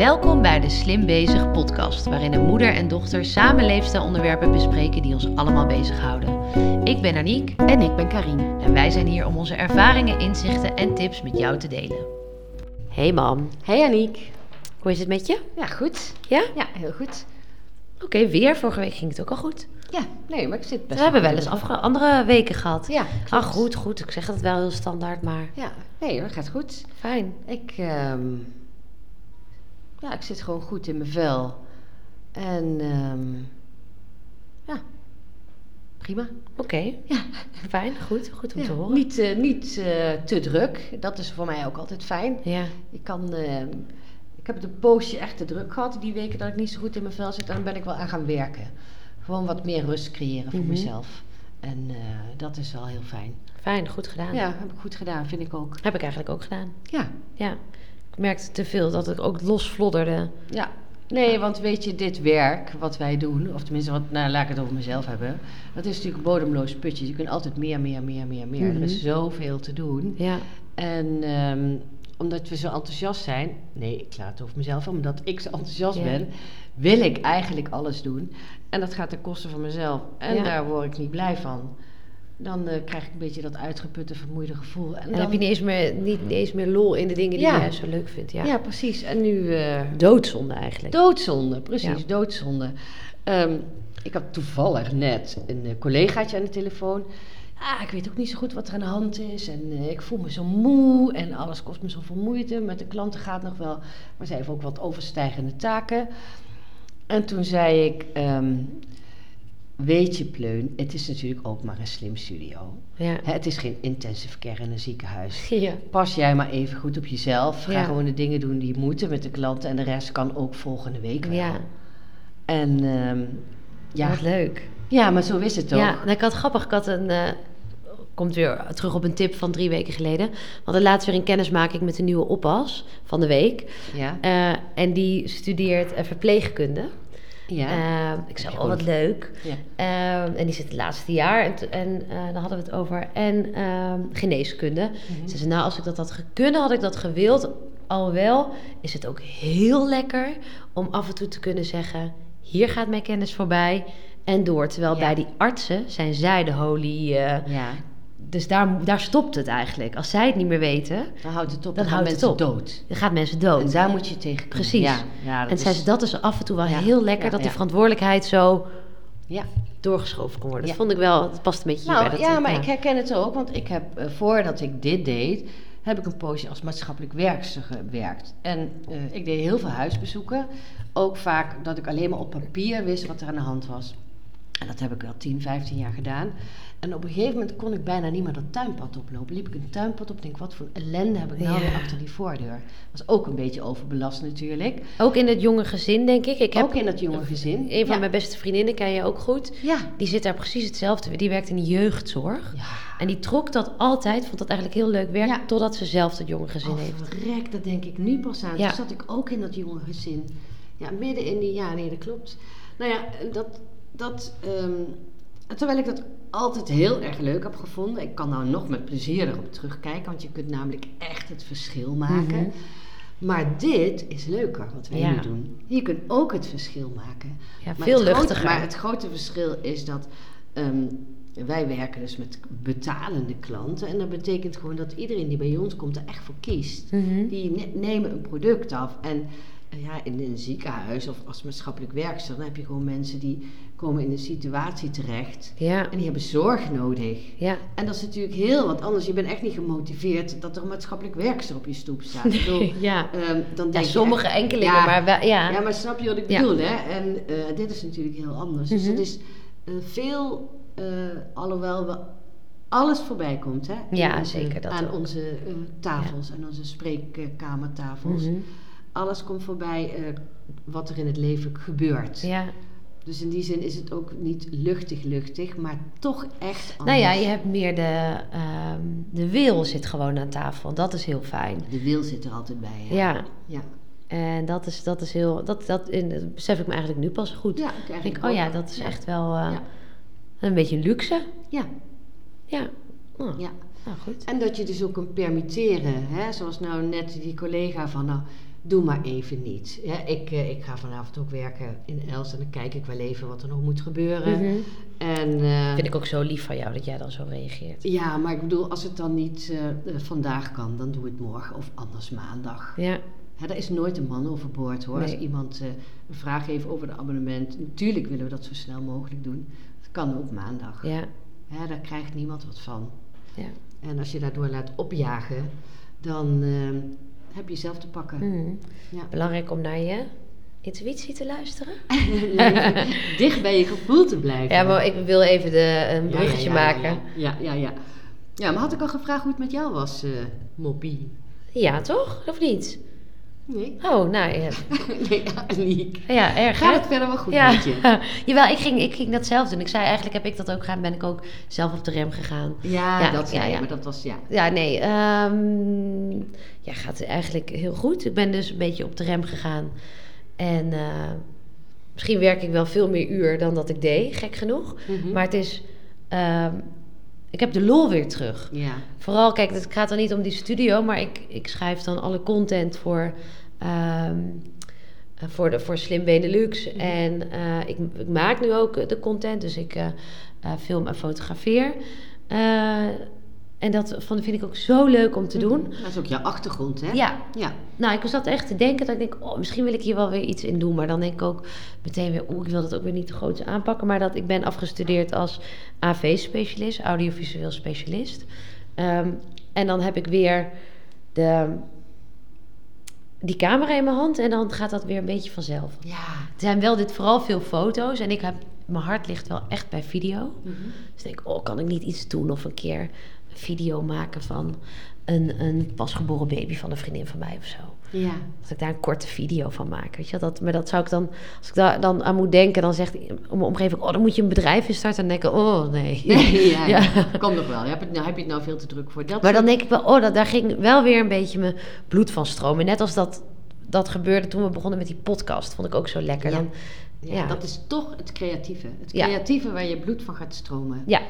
Welkom bij de Slim Bezig podcast, waarin een moeder en dochter samen leefstijlonderwerpen bespreken die ons allemaal bezighouden. Ik ben Aniek En ik ben Karine. en wij zijn hier om onze ervaringen, inzichten en tips met jou te delen. Hey mam, Hey Aniek. hoe is het met je? Ja, goed. Ja? Ja, heel goed. Oké, weer. Vorige week ging het ook al goed. Ja, nee, maar ik zit best We hebben wel eens afge- andere weken gehad. Ja, Ah, goed, goed. Ik zeg het wel heel standaard, maar Ja, nee, dat gaat goed. fijn. Ik, ehm, ja, ik zit gewoon goed in mijn vel. En, ehm, ja, prima. Oké, Ja, fijn. Goed, goed om ja, te horen. niet, eh, niet eh, te druk. Dat is voor mij ook altijd fijn. Ja, Ik kan, ehm, ik heb het een poosje echt te druk gehad. Die weken dat ik niet zo goed in mijn vel zit, dan ben ik wel aan gaan werken. Gewoon wat meer rust creëren voor Mhm. mezelf. En eh, dat is wel heel fijn. fijn. Goed gedaan. Ja, heb ik goed gedaan, vind ik ook. Heb ik eigenlijk ook gedaan. Ja, Ja. Ik merkte te veel dat ik ook losvlodderde. ja. Nee, want weet je, dit werk wat wij doen, of tenminste, wat, nou, laat ik het over mezelf hebben. Dat is natuurlijk een bodemloos putje. Je kunt altijd meer, meer, meer, meer, meer. Er is Mhm. zoveel te doen. Ja, En ehm, omdat we zo enthousiast zijn, nee, ik laat het over mezelf, omdat ik zo enthousiast Ja. ben, wil ik eigenlijk alles doen. En dat gaat ten koste van mezelf. En Ja. daar word ik niet blij van. Dan eh, krijg ik een beetje dat uitgeputte, vermoeide gevoel. En en dan, heb je niet eens, meer, niet eens meer lol in de dingen die Ja. je juist zo leuk vindt. Ja. ja. precies. En nu eh, Doodzonde eigenlijk. Doodzonde, precies, Ja. doodzonde. Ehm, ik had toevallig net een eh, collegaatje aan de telefoon. Ah, ik weet ook niet zo goed wat er aan de hand is. En eh, ik voel me zo moe en alles kost me zoveel moeite. Met de klanten gaat nog wel, maar zij heeft ook wat overstijgende taken. En toen zei ik, ehm, weet je Pleun, het is natuurlijk ook maar een slim studio. Ja. Hè, het is geen intensive care in een ziekenhuis. Ja. Pas jij maar even goed op jezelf. Ga Ja. gewoon de dingen doen die moeten met de klanten. En de rest kan ook volgende week wel. Ja. En ehm, ja. Wat leuk. ja, maar zo is het toch? Ja, nou, ik had grappig. Ik had een. eh, komt weer terug op een tip van drie weken geleden. We hadden laatst weer een kennismaking met een nieuwe oppas van de week. Ja. Eh, en die studeert eh, verpleegkunde. Ja. Eh, ik zei, oh wat leuk. ja. Ehm, en die zit het laatste jaar. En, en eh, daar hadden we het over. En ehm, geneeskunde. Mhm. Ze zei, nou, als ik dat had gekund, had ik dat gewild. Alhoewel is het ook heel lekker om af en toe te kunnen zeggen... hier gaat mijn kennis voorbij en door. Terwijl Ja. bij die artsen zijn zij de holy... eh, ja, dus daar, daar stopt het eigenlijk. Als zij het niet meer weten, dan houdt het op. Dan Dan, gaan houdt het mensen op. dood. dan gaat mensen dood. En daar moet je tegen kunnen. Precies. Ja, ja, dat en zei is- ze, dat is af en toe wel Ja. heel lekker... Ja, dat die verantwoordelijkheid zo ja. doorgeschoven kon worden. Dat vond ik wel, het past een beetje Nou, hierbij. dat- ja, maar ik herken het ook. Want ik heb, eh, voordat ik dit deed, heb ik een poosje als maatschappelijk werkster gewerkt. En eh, ik deed heel veel huisbezoeken. Ook vaak dat ik alleen maar op papier wist wat er aan de hand was. En dat heb ik wel 10, 15 jaar gedaan. En op een gegeven moment kon ik bijna niet meer dat tuinpad oplopen. Liep ik een tuinpad op, denk wat voor ellende heb ik nou Ja. weer achter die voordeur. Was ook een beetje overbelast natuurlijk. Ook in het jonge gezin, denk ik. Ik heb ook in dat jonge gezin. een van ja. mijn beste vriendinnen, ken je ook goed. Ja. Die zit daar precies hetzelfde. Die werkt in de jeugdzorg. Ja. En die trok dat altijd, vond dat eigenlijk heel leuk werk, Ja. totdat ze zelf dat jonge gezin Oh, heeft. verrek, dat denk ik nu pas aan. Ja. Toen zat ik ook in dat jonge gezin. Ja, midden in die... Ja, nee, dat klopt. Nou ja, dat... dat ehm, terwijl ik dat altijd heel erg leuk heb gevonden. Ik kan nou nog met plezier erop terugkijken. Want je kunt namelijk echt het verschil maken. Mhm. Maar dit is leuker, wat wij Ja. nu doen. Je kunt ook het verschil maken. Ja, Maar veel het grote- luchtiger. maar het grote verschil is dat ehm, wij werken dus met betalende klanten. En dat betekent gewoon dat iedereen die bij ons komt er echt voor kiest. Mhm. Die ne- nemen een product af. En ja, in een ziekenhuis of als maatschappelijk werkster, dan heb je gewoon mensen die komen in een situatie terecht. Ja, En die hebben zorg nodig. ja. En dat is natuurlijk heel wat anders. Je bent echt niet gemotiveerd dat er een maatschappelijk werkster op je stoep staat. Ik bedoel, ja. ehm, dan ja denk je sommige echt- enkelingen, Ja, maar wel, ja. ja, maar snap je wat ik Ja. bedoel, hè? En eh, dit is natuurlijk heel anders. Dus Mhm. het is eh, veel, eh, alhoewel we alles voorbij komt, hè? Ja, onze- zeker, dat Aan ook. onze tafels en onze spreekkamertafels. Mhm. Alles komt voorbij eh, wat er in het leven gebeurt. ja. Dus in die zin is het ook niet luchtig luchtig, maar toch echt anders. Nou ja, je hebt meer de, ehm, de wil zit gewoon aan tafel. Dat is heel fijn. De wil zit er altijd bij, hè? Ja, Ja, en dat is, dat is heel, dat, dat, in, dat besef ik me eigenlijk nu pas goed. ja ik denk, oh ja, dat is Ja. echt wel eh, Ja. een beetje luxe. Ja, Ja, oh, ja. nou goed. En dat je dus ook kunt permitteren, hè? zoals nou net die collega van, nou, doe maar even niet. Ja, ik, eh, ik ga vanavond ook werken in Els en dan kijk ik wel even wat er nog moet gebeuren. Mhm. En, eh, Vind ik ook zo lief van jou dat jij dan zo reageert. Ja, maar ik bedoel, als het dan niet eh, vandaag kan, dan doe het morgen of anders maandag. Ja, Hè, daar is nooit een man overboord hoor. Als iemand eh, een vraag heeft over het abonnement, natuurlijk willen we dat zo snel mogelijk doen. Dat kan ook maandag. ja, Hè, daar krijgt niemand wat van. ja. En als je daardoor laat opjagen, dan heb je zelf te pakken. Mhm. Ja. Belangrijk om naar je intuïtie te luisteren. Dicht bij je gevoel te blijven. Ja, maar ik wil even de, een bruggetje ja, ja, maken. Ja, ja, ja, ja. Maar had ik al gevraagd hoe het met jou was, eh Moppie? Ja, toch? Of niet? Nee. Oh, nou ja. nee, Aniek. Ja, erg. Gaat het verder wel goed ja. met je? Jawel, ik ging, ik ging dat zelf doen. Ik zei eigenlijk heb ik dat ook gedaan, ben ik ook zelf op de rem gegaan. Ja, Ja, dat zei ja, ja. maar dat was, ja. Ja, nee. ehm, ja, gaat eigenlijk heel goed. Ik ben dus een beetje op de rem gegaan. En eh, misschien werk ik wel veel meer uur dan dat ik deed, gek genoeg. Mhm. Maar het is... ehm, ik heb de lol weer terug. Ja. Vooral, kijk, het gaat dan niet om die studio, maar ik, ik schrijf dan alle content voor, ehm, eh, voor, de, voor Slim Benelux. Mhm. En eh, ik, ik maak nu ook de content, dus ik eh, eh, film en fotografeer. Eh, en dat vond, vind ik ook zo leuk om te doen. Dat is ook jouw achtergrond, hè? Ja, Ja. nou, ik zat echt te denken dat ik denk, oh, misschien wil ik hier wel weer iets in doen. Maar dan denk ik ook meteen weer, oeh, ik wil dat ook weer niet te groot aanpakken. Maar dat ik ben afgestudeerd als AV-specialist, audiovisueel specialist. Ehm, en dan heb ik weer de, die camera in mijn hand en dan gaat dat weer een beetje vanzelf. Ja. Er zijn wel dit vooral veel foto's en ik heb, mijn hart ligt wel echt bij video. Mhm. Dus ik denk, oh, kan ik niet iets doen of een keer video maken van een, een pasgeboren baby van een vriendin van mij of zo. Ja. Dat ik daar een korte video van maak. Weet je, dat, maar dat zou ik dan, als ik daar dan aan moet denken, dan zegt om mijn omgeving, oh, dan moet je een bedrijf instarten. En dan denk ik, oh nee. Nee, ja, ja. Ja. Kom nog wel. Heb, het, nou, heb je het nou veel te druk voor? Dat Maar dan denk ik wel, oh, dat, daar ging wel weer een beetje mijn bloed van stromen. Net als dat, dat gebeurde toen we begonnen met die podcast. Vond ik ook zo lekker. Ja. Dan, Ja, ja. dat is toch het creatieve. Het Ja. creatieve waar je bloed van gaat stromen. ja,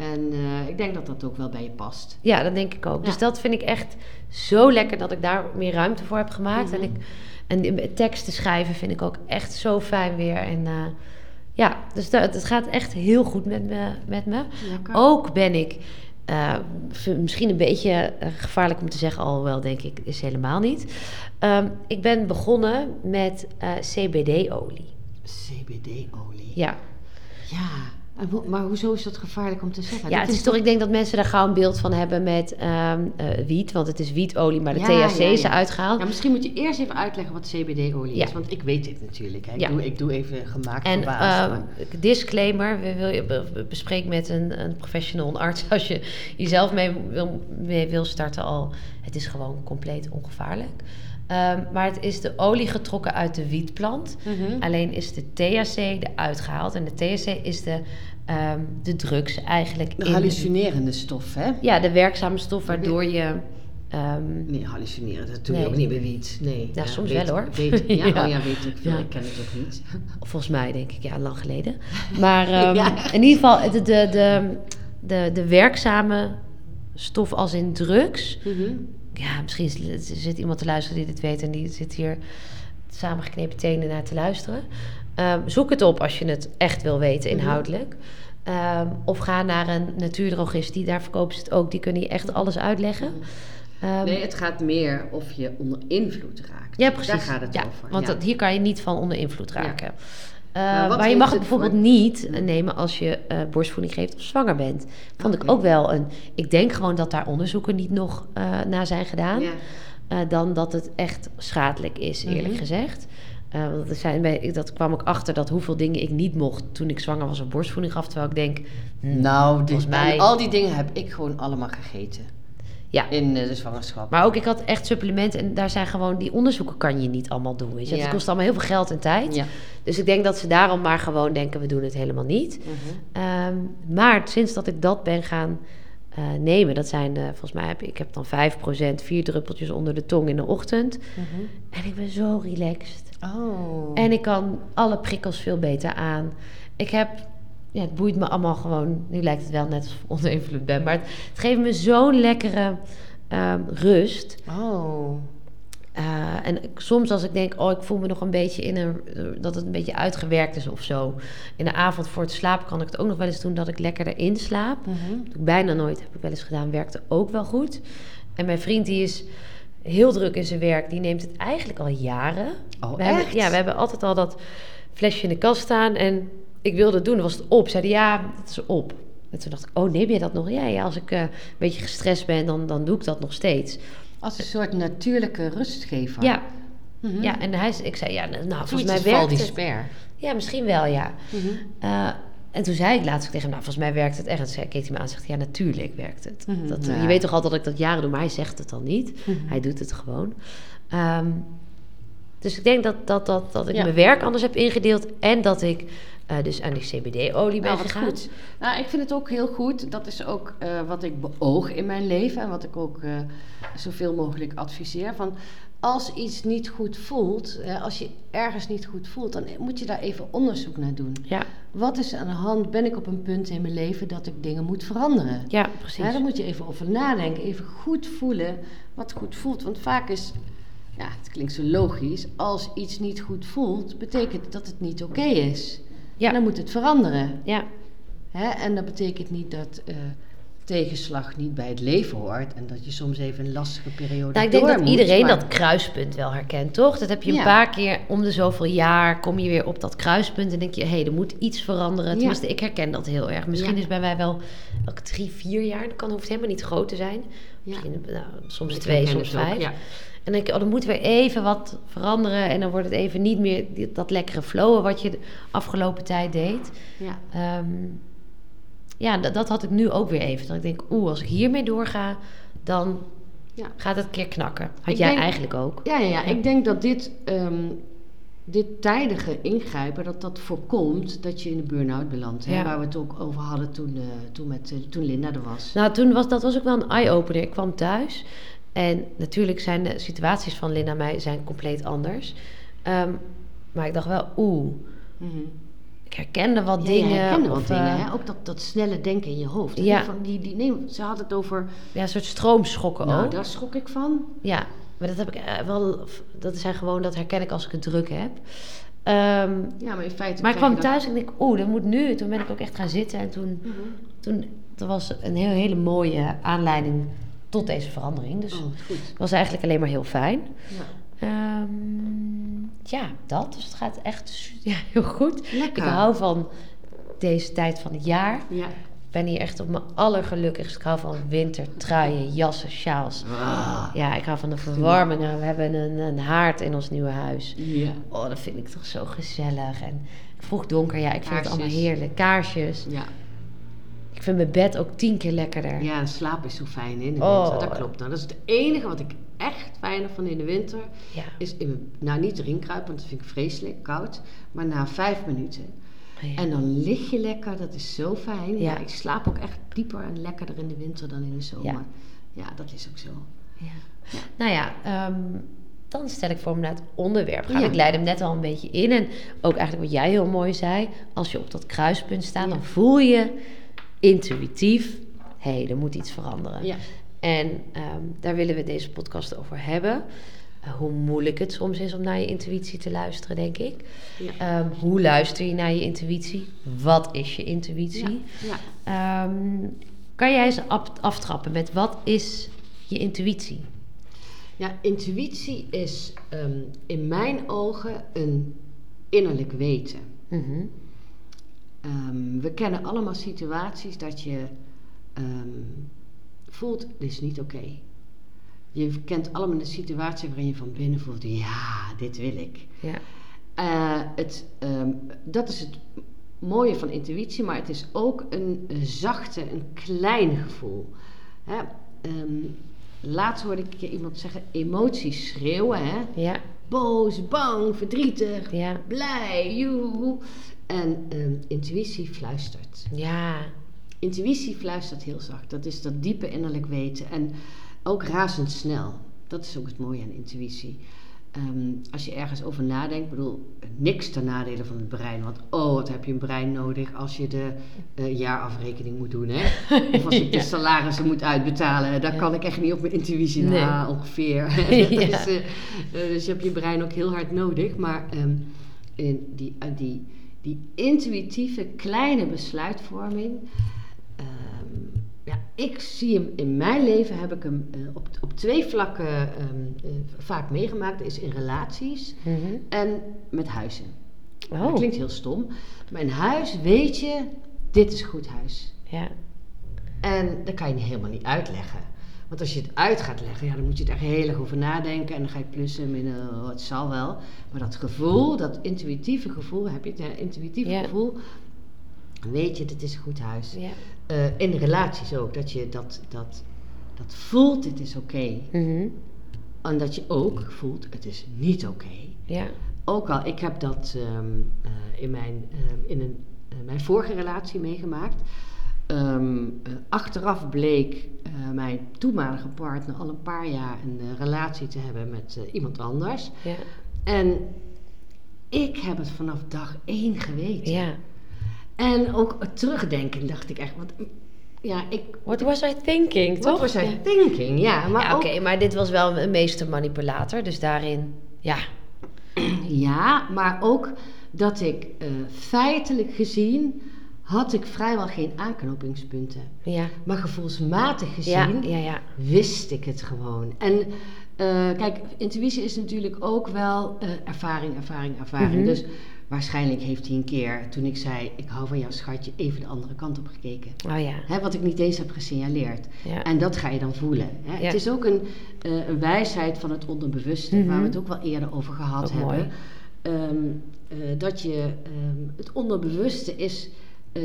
En eh, ik denk dat dat ook wel bij je past. ja, dat denk ik ook. Ja. Dus dat vind ik echt zo lekker dat ik daar meer ruimte voor heb gemaakt. Mhm. En, ik, en teksten schrijven vind ik ook echt zo fijn weer. En eh, ja, dus dat, het gaat echt heel goed met me. Met me. Lekker. Ook ben ik, eh, misschien een beetje gevaarlijk om te zeggen, alhoewel denk ik, is helemaal niet. Ehm, ik ben begonnen met CBD-olie. CBD-olie. Ja. Ja. Ho- maar hoezo is dat gevaarlijk om te zeggen? ja, Dat het is toch, ik denk dat mensen daar gauw een beeld van hebben met ehm, eh, wiet, want het is wietolie, maar de Ja, THC ja, is eruit gehaald. Ja, misschien moet je eerst even uitleggen wat CBD-olie is. Want ik weet dit natuurlijk. Hè. Ik, doe, ik doe even gemaakt En verbaasd. ehm, disclaimer, we wil je bespreek met een, een professional, een arts, als je jezelf mee wil, mee wil starten al. Het is gewoon compleet ongevaarlijk. Ehm, maar het is de olie getrokken uit de wietplant. Mhm. Alleen is de THC eruit gehaald. En de THC is de, ehm, de drugs eigenlijk. De in- hallucinerende stof, hè? ja, de werkzame stof waardoor je... ehm, Nee, hallucineren, dat doe Nee. je ook niet bij wiet. Nee. Ja, soms weet- wel, hoor. Weet, ja, Ja. Oh ja, weet ik veel. Ja. Ik ken het ook niet. Volgens mij denk ik, ja, lang geleden. Maar ehm, in ieder geval, de, de, de, de, de werkzame stof als in drugs. Mhm. Ja, misschien is- zit iemand te luisteren die dit weet en die zit hier samengeknepen tenen naar te luisteren. Zoek het op als je het echt wil weten Mhm. inhoudelijk. Ehm, of ga naar een natuurdrogist, die daar verkopen ze het ook. Die kunnen je echt alles uitleggen. Ehm, Nee, het gaat meer of je onder invloed raakt. ja, precies. Daar gaat het ja, over. Want ja. Dat, hier kan je niet van onder invloed Ja. raken. Maar Eh, wat maar je mag het bijvoorbeeld voor- niet Ja. nemen als je eh, borstvoeding geeft of zwanger bent. Vond ik Oké. ook wel een. Ik denk gewoon dat daar onderzoeken niet nog eh naar zijn gedaan. Ja. eh, dan dat het echt schadelijk is, eerlijk Mhm. gezegd. Eh, want er zijn, dat kwam ook achter dat hoeveel dingen ik niet mocht toen ik zwanger was of borstvoeding gaf. Terwijl ik denk, hm, Nou, dit, volgens mij. al die dingen heb ik gewoon allemaal gegeten. Ja. In eh, de zwangerschap. Maar ook, ik had echt supplementen en daar zijn gewoon, die onderzoeken kan je niet allemaal doen. Weet je? Ja. Het kost allemaal heel veel geld en tijd. Ja. Dus ik denk dat ze daarom maar gewoon denken, we doen het helemaal niet. Mhm. Ehm, maar sinds dat ik dat ben gaan eh, nemen, dat zijn, volgens mij heb ik, ik heb dan 5%, vier druppeltjes onder de tong in de ochtend. Mhm. En ik ben zo relaxed. Oh. En ik kan alle prikkels veel beter aan. Ik heb, ja, het boeit me allemaal gewoon, nu lijkt het wel net alsof ik onder invloed ben, maar het, het geeft me zo'n lekkere ehm, rust. Oh. Eh, en soms als ik denk, oh, ik voel me nog een beetje in een... dat het een beetje uitgewerkt is of zo. In de avond voor het slapen kan ik het ook nog wel eens doen... dat ik lekker erin slaap. Mhm. Dat doe ik bijna nooit, heb ik wel eens gedaan. Werkte ook wel goed. En mijn vriend die is heel druk in zijn werk. Die neemt het eigenlijk al jaren. Oh, we hebben, echt? ja, we hebben altijd al dat flesje in de kast staan. En ik wilde het doen, dan was het op. Zeiden ja, het is op. En toen dacht ik, oh, neem je dat nog? Ja, ja als ik eh, een beetje gestrest ben, dan, dan doe ik dat nog steeds. Als een soort natuurlijke rustgever. Ja, Mhm. ja en hij, ik zei, ja, nou, volgens mij werkt het. Despair. Ja, misschien wel, ja. Mhm. Eh, en toen zei ik laatst tegen hem, nou, volgens mij werkt het echt. En toen keek hij me aan en zegt, ja, natuurlijk werkt het. Mhm, dat, ja. Je weet toch altijd dat ik dat jaren doe, maar hij zegt het dan niet. Mhm. Hij doet het gewoon. Ehm, dus ik denk dat, dat, dat, dat ik Ja. mijn werk anders heb ingedeeld. En dat ik eh, dus aan die CBD-olie ben Nou, gegaan. goed. Nou, ik vind het ook heel goed. Dat is ook eh, wat ik beoog in mijn leven en wat ik ook eh, zoveel mogelijk adviseer. Van als iets niet goed voelt, als je ergens niet goed voelt, dan moet je daar even onderzoek naar doen. Ja, Wat is aan de hand? Ben ik op een punt in mijn leven dat ik dingen moet veranderen? ja, precies. Ja, daar moet je even over nadenken, even goed voelen wat goed voelt. Want vaak is, ja, het klinkt zo logisch, als iets niet goed voelt, betekent dat het niet oké is. Ja. En dan moet het veranderen. Ja, Hè? En dat betekent niet dat eh, tegenslag niet bij het leven hoort en dat je soms even een lastige periode nou, ik denk dat moet, iedereen maar- dat kruispunt wel herkent, toch? Dat heb je een paar keer om de zoveel jaar, kom je weer op dat kruispunt en denk je, hé, hey, er moet iets veranderen. Ja. Tenminste, ik herken dat heel erg. Misschien Ja. is bij mij wel elke drie, vier jaar, dat kan, hoeft helemaal niet groot te zijn. Misschien nou, soms Ik twee, soms ook, vijf. En dan denk je, oh, er moet weer even wat veranderen. En dan wordt het even niet meer dat lekkere flowen wat je de afgelopen tijd deed. Ja. Ehm, ja, dat, dat had ik nu ook weer even. Dat ik denk, oeh, als ik hiermee doorga, dan Ja. gaat het een keer knakken. Had Ik jij denk- eigenlijk ook. Ja, ja, ja, ik denk dat dit, ehm, dit tijdige ingrijpen, dat dat voorkomt dat je in de burn-out belandt. Hè? Waar we het ook over hadden toen, eh, toen, met, eh, toen Linda er was. Nou, toen was dat was ook wel een eye-opener. Ik kwam thuis en natuurlijk zijn de situaties van Linda en mij zijn compleet anders. Ehm, maar ik dacht wel, oeh, Mhm. Ik herkende wat Ja, dingen. herkende wat of, dingen, eh, hè? Ook dat, dat snelle denken in je hoofd. hè? Ja. Van die, die, nee, ze had het over... Ja, een soort stroomschokken Nou, ook. daar schrok ik van. Ja, maar dat heb ik eh, wel. Dat zijn gewoon, dat herken ik als ik het druk heb. Ehm, Ja, maar in feite... maar ik kwam dat- thuis en ik denk, oeh, dat moet nu. Toen ben ik ook echt gaan zitten en toen, Mhm. toen er was een heel, hele mooie aanleiding tot deze verandering. Dus Oh, was eigenlijk alleen maar heel fijn. Ja. Ehm, ja, dat. Dus het gaat echt ja, heel goed. Lekker. Ik hou van deze tijd van het jaar. Ja. Ik ben hier echt op mijn allergelukkigst. Ik hou van winter, truien, jassen, sjaals. Ah. Ja, ik hou van de verwarming. We hebben een, een haard in ons nieuwe huis. Ja. Oh, dat vind ik toch zo gezellig. En vroeg donker, ja, ik vind het allemaal heerlijk. Kaarsjes. Ja. Ik vind mijn bed ook tien keer lekkerder. ja, slaap is zo fijn in de Oh. winter. Dat klopt. Nou, dat is het enige wat ik echt fijner vond in de winter. Ja. Is in nou, niet erin kruipen, want dat vind ik vreselijk, koud. Maar na vijf minuten. Oh, Ja. En dan lig je lekker, dat is zo fijn. Ja. Ik slaap ook echt dieper en lekkerder in de winter dan in de zomer. Ja, dat is ook zo. Ja. Nou ja, ehm, dan stel ik voor om naar het onderwerp gaan. Ja. Ik leid hem net al een beetje in. En ook eigenlijk wat jij heel mooi zei. Als je op dat kruispunt staat, Ja. dan voel je intuïtief... hé, hey, er moet iets veranderen. Ja. En ehm, daar willen we deze podcast over hebben. Eh, hoe moeilijk het soms is om naar je intuïtie te luisteren, denk ik. Ja. Ehm, hoe luister je naar je intuïtie? Wat is je intuïtie? Ja. Ehm, kan jij eens af- aftrappen met wat is je intuïtie? Ja, intuïtie is in mijn ogen een innerlijk weten. Mhm. We kennen allemaal situaties dat je voelt, dit is niet oké. Je kent allemaal een situatie waarin je van binnen voelt, ja, dit wil ik. Ja. Eh, het, ehm, dat is het mooie van intuïtie, maar het is ook een, zachte, een klein gevoel. Hè? Ehm, laatst hoorde ik iemand zeggen, emoties schreeuwen. Hè? Ja. Boos, bang, verdrietig, Ja. blij, joe. En ehm, intuïtie fluistert. Ja. Intuïtie fluistert heel zacht. Dat is dat diepe innerlijk weten. En ook razendsnel. Dat is ook het mooie aan intuïtie. Ehm, als je ergens over nadenkt, ik bedoel, niks ten nadele van het brein. Want oh, wat heb je een brein nodig als je de eh, jaarafrekening moet doen. Hè? Of als ik de Ja. salarissen moet uitbetalen. Daar Ja. kan ik echt niet op mijn intuïtie Nee. na ongeveer. Ja. dus, eh, dus je hebt je brein ook heel hard nodig. Maar ehm, in die, eh, die, die intuïtieve kleine besluitvorming. Ja, ik zie hem in mijn leven heb ik hem eh, op, op twee vlakken ehm, eh, vaak meegemaakt. Dat is in relaties Mhm. en met huizen. Oh, Dat klinkt heel stom. Maar in huis weet je, dit is goed huis. ja. En dat kan je helemaal niet uitleggen. Want als je het uit gaat leggen, ja, dan moet je er heel erg over nadenken. En dan ga je plussen en minnen, oh, het zal wel. Maar dat gevoel, dat intuïtieve gevoel, heb je het hè, intuïtieve Ja. gevoel, weet je, dit is een goed huis. ja. Eh, in relaties ook, dat je dat, dat, dat voelt, dit is oké. Mhm. En dat je ook voelt, het is niet oké. ja. Ook al, ik heb dat ehm, eh, in, mijn, ehm, in een, eh, mijn vorige relatie meegemaakt. Ehm, eh, achteraf bleek mijn toenmalige partner al een paar jaar een relatie te hebben met iemand anders. ja. En ik heb het vanaf dag één geweten. ja. En ook terugdenken dacht ik echt, want mm, ja, ik... What was I thinking, Wat toch? was I thinking? Ja, maar Ja, oké, maar dit was wel een meestermanipulator, dus daarin, ja. Ja, maar ook dat ik eh, feitelijk gezien had ik vrijwel geen aanknopingspunten. Ja, Maar gevoelsmatig gezien ja, ja. wist ik het gewoon. En kijk, intuïtie is natuurlijk ook wel eh, ervaring, ervaring, ervaring. Mhm. Dus waarschijnlijk heeft hij een keer, toen ik zei, ik hou van jouw schatje, even de andere kant op gekeken. Oh ja, Hè, wat ik niet eens heb gesignaleerd. ja. En dat ga je dan voelen. Hè? Ja. Het is ook een, eh, een wijsheid van het onderbewuste, waar Mhm. we het ook wel eerder over gehad Ook hebben. Ehm, eh, dat je, ehm, het onderbewuste is eh 90%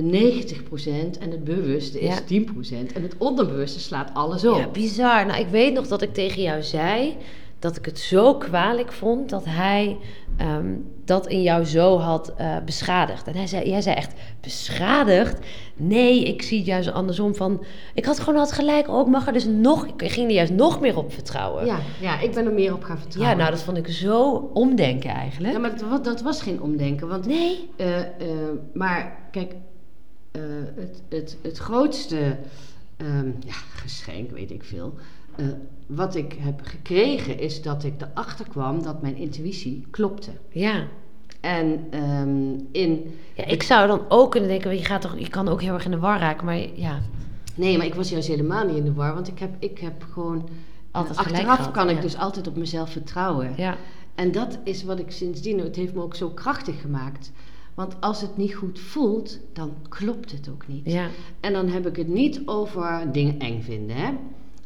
en het bewuste is Ja. 10%. En het onderbewuste slaat alles op. Ja, bizar. Nou, ik weet nog dat ik tegen jou zei dat ik het zo kwalijk vond dat hij ehm, dat in jou zo had eh, beschadigd. En hij zei, jij zei echt, beschadigd? Nee, ik zie het juist andersom van... Ik had gewoon had gelijk, oh, ik mag er dus nog... Ik ging er juist nog meer op vertrouwen. ja, ja, ik ben er meer op gaan Ja, vertrouwen. nou, dat vond ik zo omdenken eigenlijk. Ja, maar dat, dat was geen omdenken. Want Nee. Eh, eh, maar kijk, eh, het, het, het grootste ehm, ja, geschenk, weet ik veel. eh, wat ik heb gekregen is dat ik erachter kwam dat mijn intuïtie klopte. Ja. En ehm, in. ja, ik zou dan ook kunnen denken, je, gaat toch, je kan ook heel erg in de war raken, maar ja... Nee, maar ik was juist helemaal niet in de war, want ik heb, ik heb gewoon. Altijd eh, gelijk achteraf gehad, kan ik dus altijd op mezelf vertrouwen. Ja, En dat is wat ik sindsdien, het heeft me ook zo krachtig gemaakt. Want als het niet goed voelt, dan klopt het ook niet. ja. En dan heb ik het niet over dingen eng vinden. Hè?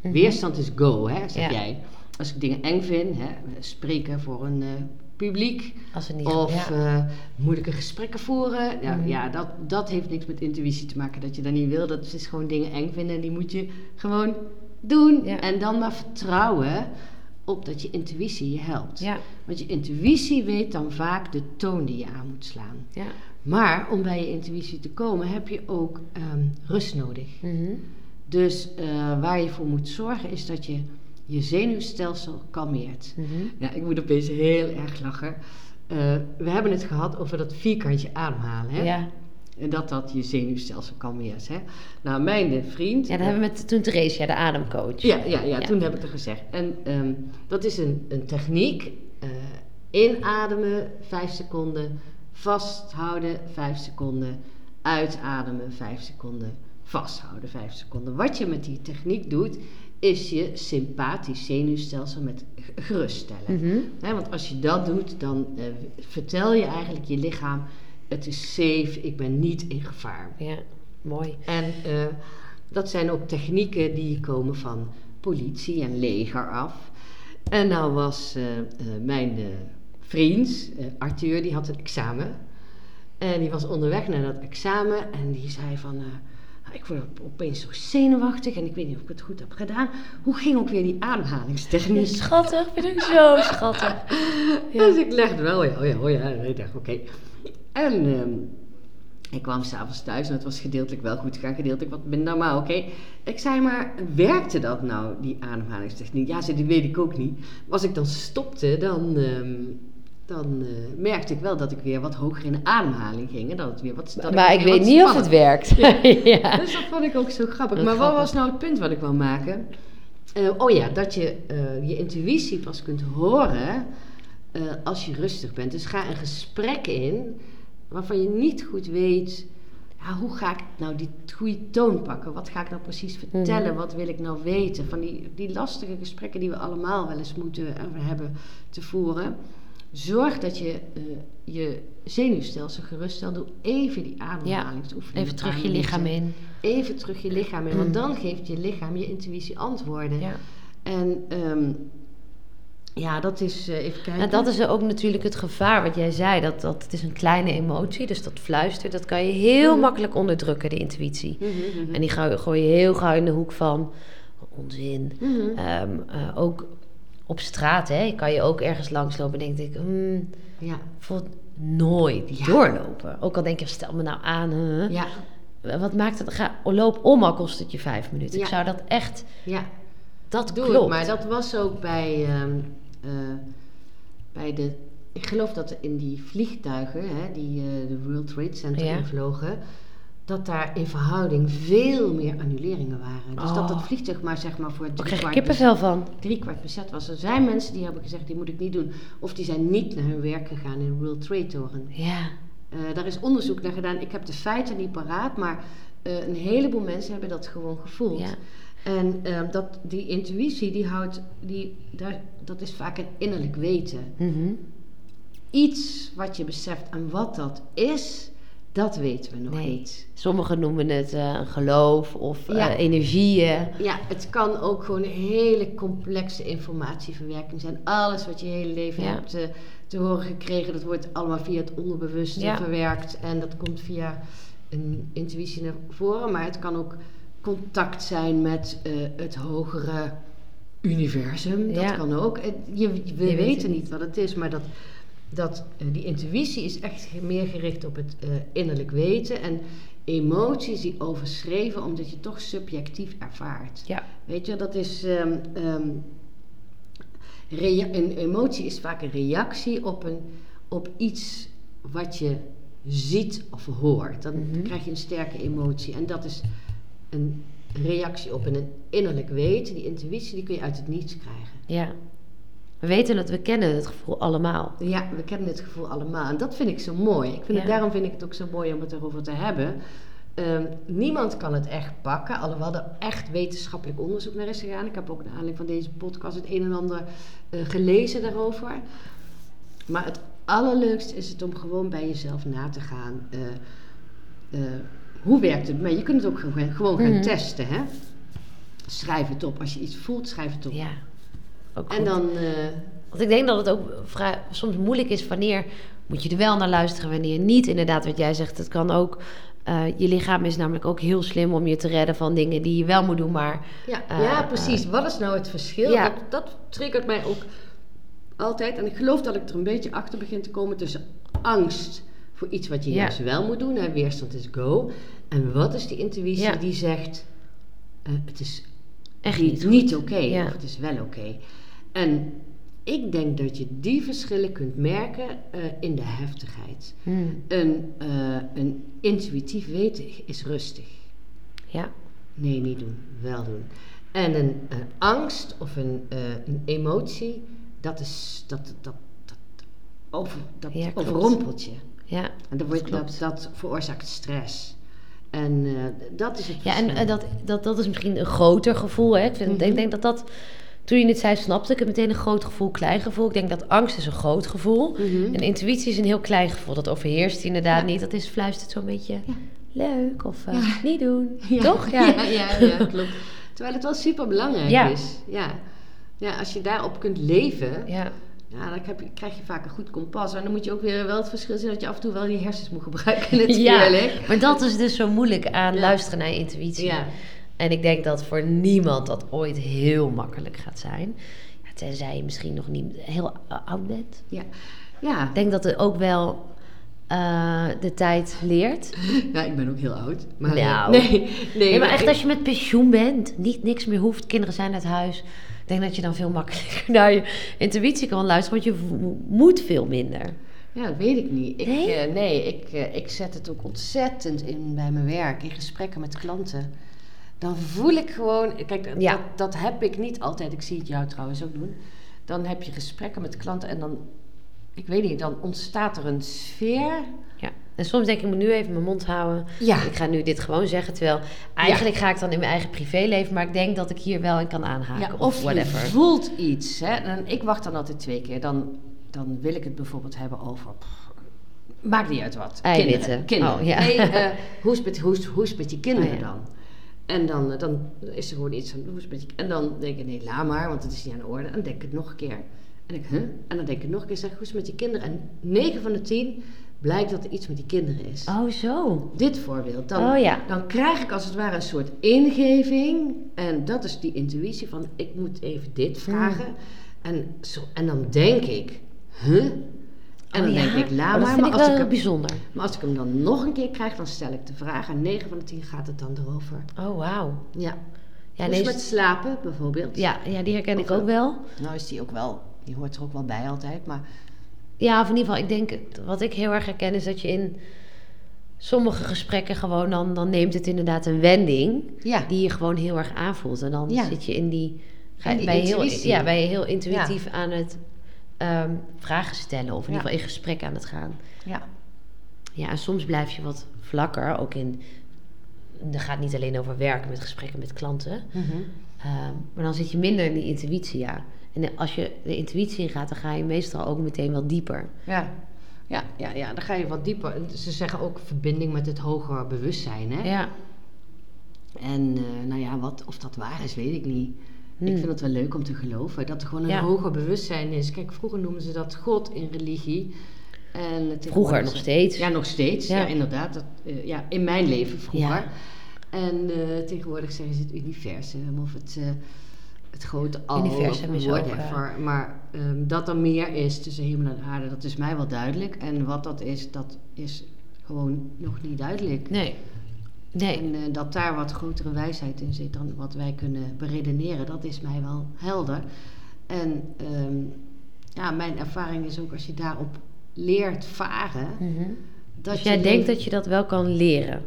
Mhm. Weerstand is go, hè, zeg Ja. jij. Als ik dingen eng vind, hè, spreken voor een eh, publiek Als het niet of ja. eh, moeilijke gesprekken voeren. Ja, Mhm. ja dat, dat heeft niks met intuïtie te maken dat je dat niet wil. Dat is gewoon dingen eng vinden en die moet je gewoon doen. En dan maar vertrouwen op dat je intuïtie je helpt. Ja, Want je intuïtie weet dan vaak de toon die je aan moet slaan. ja. Maar om bij je intuïtie te komen heb je ook ehm, rust nodig. Mhm. Dus eh, waar je voor moet zorgen is dat je je zenuwstelsel kalmeert. Mhm. Ja, ik moet opeens heel erg lachen. Eh, we hebben het gehad over dat vierkantje ademhalen. Hè? Ja. En dat dat je zenuwstelsel kalmeert. Hè? Nou, mijn eh, vriend... ja, dat hebben we met toen Theresia, de ademcoach. Ja, ja, ja, Ja. toen heb ik het gezegd. En ehm, dat is een, een techniek. eh, inademen, 5 seconden. Vasthouden, 5 seconden. Uitademen, 5 seconden. Vasthouden, 5 seconden. Wat je met die techniek doet, is je sympathisch zenuwstelsel met geruststellen. Hè, want als je dat doet, dan eh, vertel je eigenlijk je lichaam: het is safe, ik ben niet in gevaar. Ja, mooi. En eh, dat zijn ook technieken die komen van politie en leger af. En nou was eh, eh, mijn vriend, Arthur, die had een examen. En die was onderweg naar dat examen en die zei van... "Nou, ik word op- opeens zo zenuwachtig en ik weet niet of ik het goed heb gedaan. Hoe ging ook weer die ademhalingstechniek? Schattig, vind ik zo schattig. Ja. Dus ik legde wel, ja, oh ja, oh ja. En ik dacht, oké. En ehm, ik kwam s'avonds thuis en het was gedeeltelijk wel goed gegaan, gedeeltelijk wat minder, maar oké. Ik zei maar, werkte dat nou, die ademhalingstechniek? Ja, zei, die weet ik ook niet. Maar als ik dan stopte, dan, ehm, dan eh, merkte ik wel dat ik weer wat hoger in de ademhaling ging. En dat het weer wat dat maar ik weet niet of het werkt. ja. Dus dat vond ik ook zo grappig. Dat maar wat was nou het punt wat ik wil maken? Eh, oh ja, dat je eh, je intuïtie pas kunt horen als je rustig bent. Dus ga een gesprek in waarvan je niet goed weet... Ja, hoe ga ik nou die goede toon pakken? Wat ga ik nou precies vertellen? Mhm. Wat wil ik nou weten? Van die, die lastige gesprekken die we allemaal wel eens moeten hebben te voeren. Zorg dat je eh, je zenuwstelsel geruststelt. Doe even die ademhalingsoefening. Even terug je lichaam in. Even terug je lichaam in. Want dan geeft je lichaam, je intuïtie antwoorden. Ja. En ehm, ja, dat is, eh, even kijken. Nou, dat is ook natuurlijk het gevaar wat jij zei. Dat, dat het is een kleine emotie, dus dat fluistert. Dat kan je heel Mhm. makkelijk onderdrukken, de intuïtie. Mhm, mhm. En die gooi, gooi je heel gauw in de hoek van onzin. Ehm, eh, ook op straat, hè, kan je ook ergens langslopen en denk ik, hmm, Ja, voelt nooit Ja. doorlopen. Ook al denk je, stel me nou aan, huh? ja, wat maakt het? Ga, loop om, al kost het je vijf minuten. Ik zou dat echt, ja. dat Doe klopt. het maar. Dat was ook bij, ehm, eh, bij de... Ik geloof dat in die vliegtuigen, hè, die eh, de World Trade Center Ja. invlogen... dat daar in verhouding veel meer annuleringen waren. Dus dat Oh. het vliegtuig maar zeg maar voor drie krijg ik kwart, kippenvel van. drie kwart bezet was. Er zijn mensen die hebben gezegd, die moet ik niet doen. Of die zijn niet naar hun werk gegaan in de World Trade Toren. Ja, Eh, daar is onderzoek naar gedaan. Ik heb de feiten niet paraat, maar een heleboel mensen hebben dat gewoon gevoeld. ja. En ehm, dat, die intuïtie, die houdt, die, daar, dat is vaak een innerlijk weten. Mhm. Iets wat je beseft en wat dat is, dat weten we nog Nee. niet. Sommigen noemen het eh, een geloof of eh, Ja. energieën. Ja, het kan ook gewoon een hele complexe informatieverwerking zijn. Alles wat je hele leven Ja. hebt eh, te horen gekregen, dat wordt allemaal via het onderbewuste Ja. verwerkt. En dat komt via een intuïtie naar voren. Maar het kan ook contact zijn met eh, het hogere universum. Dat Ja. kan ook. Je, we weten niet. niet wat het is, maar dat, dat, eh, die intuïtie is echt meer gericht op het eh, innerlijk weten. En emoties die overschreven omdat je toch subjectief ervaart. Ja. Weet je, dat is. ehm, ehm, een emotie is vaak een reactie op, een, op iets wat je ziet of hoort. Dan Mhm. krijg je een sterke emotie. En dat is een reactie op een innerlijk weten. Die intuïtie die kun je uit het niets krijgen. ja. We weten het, we kennen het gevoel allemaal. Ja, we kennen dit gevoel allemaal. En dat vind ik zo mooi. Ik vind het, daarom vind ik het ook zo mooi om het erover te hebben. Ehm, niemand kan het echt pakken, alhoewel er echt wetenschappelijk onderzoek naar is gegaan. Ik heb ook naar aanleiding van deze podcast het een en ander eh, gelezen daarover. Maar het allerleukste is het om gewoon bij jezelf na te gaan. eh, eh, hoe werkt het? Maar je kunt het ook gewoon, gewoon gaan Mhm. testen. Hè? Schrijf het op. Als je iets voelt, schrijf het op. Ja. Ook En dan... eh, Want ik denk dat het ook vrij, soms moeilijk is wanneer moet je er wel naar luisteren, wanneer niet. Inderdaad, wat jij zegt, het kan ook. eh, je lichaam is namelijk ook heel slim om je te redden van dingen die je wel moet doen, maar Ja, Eh, ja precies. Wat is nou het verschil? ja. Dat, dat triggert mij ook altijd. En ik geloof dat ik er een beetje achter begin te komen tussen angst voor iets wat je juist wel moet doen. Hè, weerstand is go. En wat is die intuïtie die zegt, eh, het is echt niet, oké of het is wel oké. En ik denk dat je die verschillen kunt merken eh, in de heftigheid. Hmm. Een, eh, een intuïtief weten is rustig. Ja, Nee, niet doen. Wel doen. En een, angst of een, een emotie, dat is dat, dat, dat, over, dat Ja, overrompelt je. Ja. En dat, wordt, dat, dat veroorzaakt stress. En eh, dat is het Ja, en eh, dat, dat, dat is misschien een groter gevoel. Hè? Ik, vind, Mhm. ik denk dat dat, toen je het zei, snapte ik het meteen een groot gevoel, klein gevoel. Ik denk dat angst is een groot gevoel. Mhm. En intuïtie is een heel klein gevoel. Dat overheerst inderdaad Ja. niet. Dat is fluistert zo'n beetje Ja. leuk of eh, Ja. niet doen. Toch? Ja. Ja, klopt. Terwijl het wel super belangrijk is. Ja. ja, als je daarop kunt leven, ja. Ja, dan heb je, krijg je vaak een goed kompas. En dan moet je ook weer wel het verschil zien dat je af en toe wel je hersens moet gebruiken natuurlijk. Ja, maar dat is dus zo moeilijk aan Ja. luisteren naar intuïtie. Ja. En ik denk dat voor niemand dat ooit heel makkelijk gaat zijn. Ja, tenzij je misschien nog niet heel eh, oud bent. Ja. ja. Ik denk dat er ook wel eh, de tijd leert. Ja, ik ben ook heel oud. Maar Nou. nee, nee, Nee, maar echt ik- als je met pensioen bent, niet niks meer hoeft, kinderen zijn uit huis. Ik denk dat je dan veel makkelijker naar je intuïtie kan luisteren, want je moet veel minder. Ja, dat weet ik niet. Ik, Nee? nee, nee ik, eh, ik zet het ook ontzettend in bij mijn werk, in gesprekken met klanten. Dan voel ik gewoon, kijk, Ja. dat, dat heb ik niet altijd. Ik zie het jou trouwens ook doen. Dan heb je gesprekken met klanten en dan, ik weet niet, dan ontstaat er een sfeer. En soms denk ik, ik moet nu even mijn mond houden. Ja. Ik ga nu dit gewoon zeggen, terwijl eigenlijk ga ik dan in mijn eigen privéleven, maar ik denk dat ik hier wel in kan aanhaken Ja, of, of je whatever. voelt iets. Hè? En ik wacht dan altijd twee keer. Dan, dan wil ik het bijvoorbeeld hebben over. maakt niet uit wat. Eiwitten. Kinderen. kinderen. Oh, ja. Nee, eh, hoe, is het met, hoe, is, hoe is het met die kinderen Oh, dan? En dan, eh, dan is er gewoon iets van. Hoe is het met die, en dan denk ik, nee, laat maar, want het is niet aan de orde. En dan denk ik het nog een keer. En ik, huh? En dan denk ik nog een keer, zeg, hoe is het met die kinderen? En 9 van de 10 blijkt dat er iets met die kinderen is. Oh, zo. Dit voorbeeld. Dan, Oh, ja. dan krijg ik als het ware een soort ingeving. En dat is die intuïtie van ik moet even dit Hmm. vragen. En, zo, en dan denk ik, huh? En dan Oh, ja? denk ik, laat Oh, dat maar. vind Maar ik als wel ik, hem, bijzonder. maar als ik hem dan nog een keer krijg, dan stel ik de vraag. En 9 van de 10 gaat het dan erover. Oh, wauw. Ja. Ja, dus nee, met slapen bijvoorbeeld. ja, ja, die herken ik ook wel. Nou is die ook wel, die hoort er ook wel bij altijd. Maar Ja, of in ieder geval, ik denk, wat ik heel erg herken is dat je in sommige gesprekken gewoon, dan, dan neemt het inderdaad een wending ja, die je gewoon heel erg aanvoelt. En dan Ja. zit je in die, ga, In die je heel, ja, ben je heel intuïtief aan het ehm, vragen stellen of in ieder geval in gesprek aan het gaan. ja. Ja, en soms blijf je wat vlakker, ook in, dat gaat niet alleen over werken met gesprekken met klanten, Mhm. Ehm, maar dan zit je minder in die intuïtie, ja. En als je de intuïtie ingaat, dan ga je meestal ook meteen wat dieper. Ja. Ja, ja, ja, dan ga je wat dieper. Ze zeggen ook verbinding met het hoger bewustzijn. Hè? Ja. En eh, nou ja, wat, of dat waar is, weet ik niet. Ik Hmm. vind het wel leuk om te geloven dat er gewoon een Ja. hoger bewustzijn is. Kijk, vroeger noemden ze dat God in religie. En Vroeger nog ze- steeds. Ja, nog steeds. Ja, Ja. inderdaad. Dat, eh, ja, in mijn leven vroeger. Ja. En eh, tegenwoordig zeggen ze het universum of het, eh, het grote al. Universum is ook, whatever. Maar ehm, dat er meer is tussen hemel en aarde, dat is mij wel duidelijk. En wat dat is, dat is gewoon nog niet duidelijk. Nee. Nee. En eh, dat daar wat grotere wijsheid in zit dan wat wij kunnen beredeneren, dat is mij wel helder. En ehm, ja, mijn ervaring is ook als je daarop leert varen. Mhm. Dat Dus jij denkt dat je dat wel kan leren?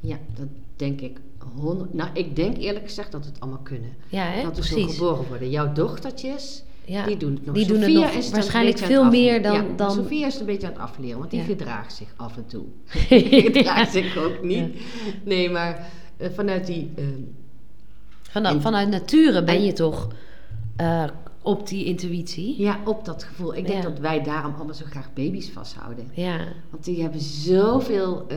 Ja, dat denk ik. Honderd- nou, ik denk eerlijk gezegd dat het allemaal kunnen. Ja, hè? dat we zo geboren worden. Jouw dochtertjes, Ja. die doen het nog. Die doen het Sophia nog is het een waarschijnlijk veel meer dan- Ja, dan- Sophia is een beetje aan het afleren, want die Ja. gedraagt zich af en toe. die gedraagt zich ook niet. Nee, maar eh, vanuit die... ehm, Vanuit, En- vanuit nature ben En- je toch eh, op die intuïtie? Ja, op dat gevoel. Ik denk Ja. dat wij daarom allemaal zo graag baby's vasthouden. Ja. Want die hebben zoveel, eh,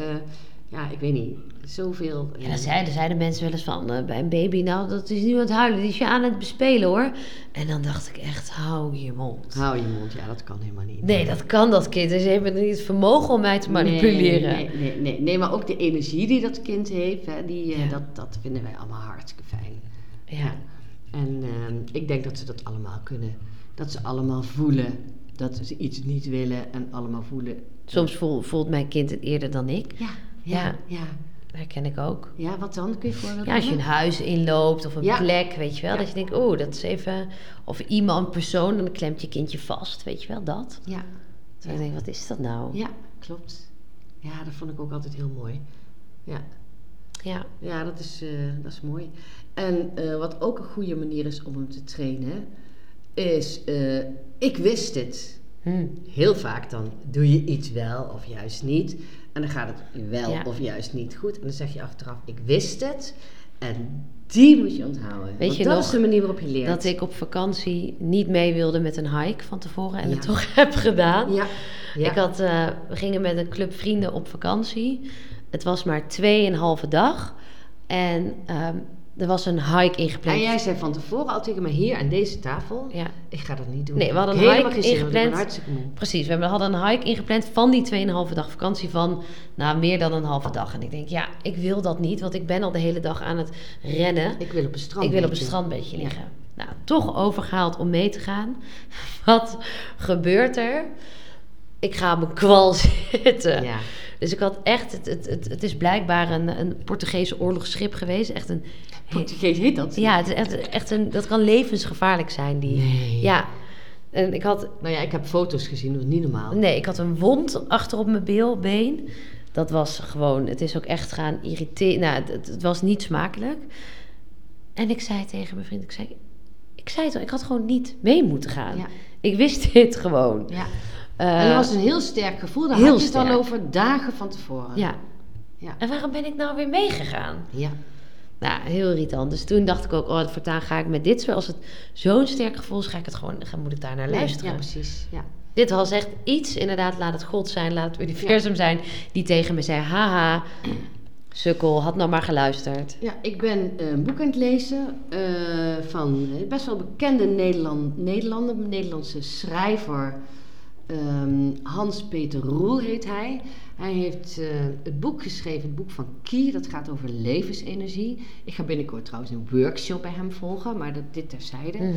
ja, ik weet niet, zoveel... Ja, dan zeiden, zeiden mensen wel eens van eh, bij een baby, nou dat is niet aan het huilen, die is je aan het bespelen hoor. En dan dacht ik echt, hou je mond. Hou je mond, ja, dat kan helemaal niet. Nee, dat kan dat kind. Dus ze hebben niet het vermogen om mij te manipuleren. Nee, nee, nee, nee, maar ook de energie die dat kind heeft, hè, die, eh, Ja. dat, dat vinden wij allemaal hartstikke fijn. Ja. En ehm, ik denk dat ze dat allemaal kunnen. Dat ze allemaal voelen dat ze iets niet willen en allemaal voelen. Soms voel- voelt mijn kind het eerder dan ik. Ja, ja, Ja. ja. Herken ik ook. Ja, wat dan? Kun je voorbeelden Ja, als je een huis inloopt of een Ja. plek, weet je wel. Ja. Dat je denkt, oh, dat is even... Of iemand, een persoon, dan klemt je kindje vast, weet je wel, dat. Ja, Dan denk ik, wat is dat nou? ja, klopt. Ja, dat vond ik ook altijd heel mooi. Ja, Ja. ja dat, is, eh, dat is mooi. En eh, wat ook een goede manier is om hem te trainen, is, eh, ik wist het. Hm. Heel vaak dan doe je iets wel of juist niet. En dan gaat het wel Ja. of juist niet goed. En dan zeg je achteraf, ik wist het. En die moet je onthouden. Weet je dat nog is de manier waarop je leert. Dat ik op vakantie niet mee wilde met een hike van tevoren en Ja. het toch heb gedaan. Ja, ja. Ik had, eh, we gingen met een club vrienden op vakantie. Het was maar tweeënhalve dag. En ehm, er was een hike ingepland. En jij zei van tevoren al tegen me hier aan deze tafel, Ja, ik ga dat niet doen. Nee, we hadden een hike ingepland. precies. We hadden een hike ingepland van die 2,5 dag vakantie van nou, meer dan een halve dag. En ik denk, ja, ik wil dat niet, want ik ben al de hele dag aan het rennen. Ik wil op een strand. Ik wil op een beetje. strandbeetje Ja. liggen. Nou, toch overgehaald om mee te gaan. Wat gebeurt er? ik ga op mijn kwal zitten. Ja. Dus ik had echt, het, het, het, het is blijkbaar een, een Portugese oorlogsschip geweest. Echt een, Portugees heet dat? ja, het is echt, echt een, dat kan levensgevaarlijk zijn. Die, Nee. Ja, en ik had, Nou ja, ik heb foto's gezien, dat niet normaal. nee, ik had een wond achter op mijn beel, been. Dat was gewoon, het is ook echt gaan irriteren. Nou, het, het- het was niet smakelijk. En ik zei tegen mijn vriend, ik zei, ik zei het al, ik had gewoon niet mee moeten gaan. Ja. Ik wist dit gewoon. Ja. Eh, en dat was een heel sterk gevoel. Daar had je het sterk. over dagen van tevoren. ja. Ja. En waarom ben ik nou weer meegegaan? Ja. Nou, heel irritant. Dus toen dacht ik ook, oh, voortaan ga ik met dit, zoals het zo'n sterk gevoel is, ga ik het gewoon, ga, moet ik daar naar luisteren. Ja, precies. Ja. Dit was echt iets, inderdaad, laat het God zijn, laat het universum zijn, die tegen me zei, haha, sukkel, had nou maar geluisterd. Ja, ik ben eh, een boek aan het lezen eh, van een best wel bekende Nederland, Nederlander, Nederlandse schrijver. Ehm, Hans-Peter Roel heet hij. Hij heeft eh, het boek geschreven, het boek van Kie, dat gaat over levensenergie. Ik ga binnenkort trouwens een workshop bij hem volgen, maar dat, dit terzijde. Mhm.